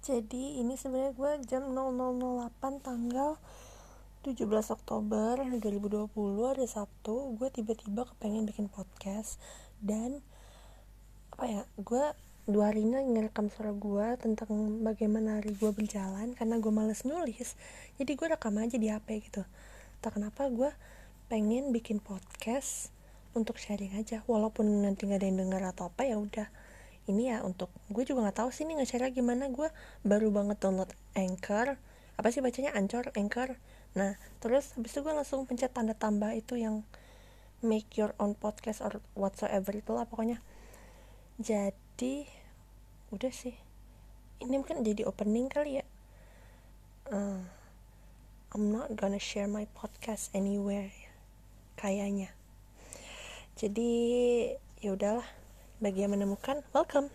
jadi ini sebenarnya gue jam 0008 tanggal 17 Oktober 2020 ada Sabtu. Gue tiba-tiba kepengen bikin podcast dan apa ya gue dua hari ini ngerekam suara gue tentang bagaimana hari gue berjalan karena gue males nulis. Jadi gue rekam aja di HP gitu. Tak kenapa gue pengen bikin podcast untuk sharing aja walaupun nanti gak ada yang denger atau apa ya udah ini ya untuk gue juga nggak tahu sih nih nge-share gimana. Gue baru banget download Anchor. Apa sih bacanya? Anchor Anchor. Nah terus habis itu gue langsung pencet tanda tambah itu yang make your own podcast or whatsoever itulah pokoknya. Jadi udah sih. Ini mungkin jadi opening kali ya. Uh, I'm not gonna share my podcast anywhere kayaknya. Jadi ya udahlah bagi yang menemukan welcome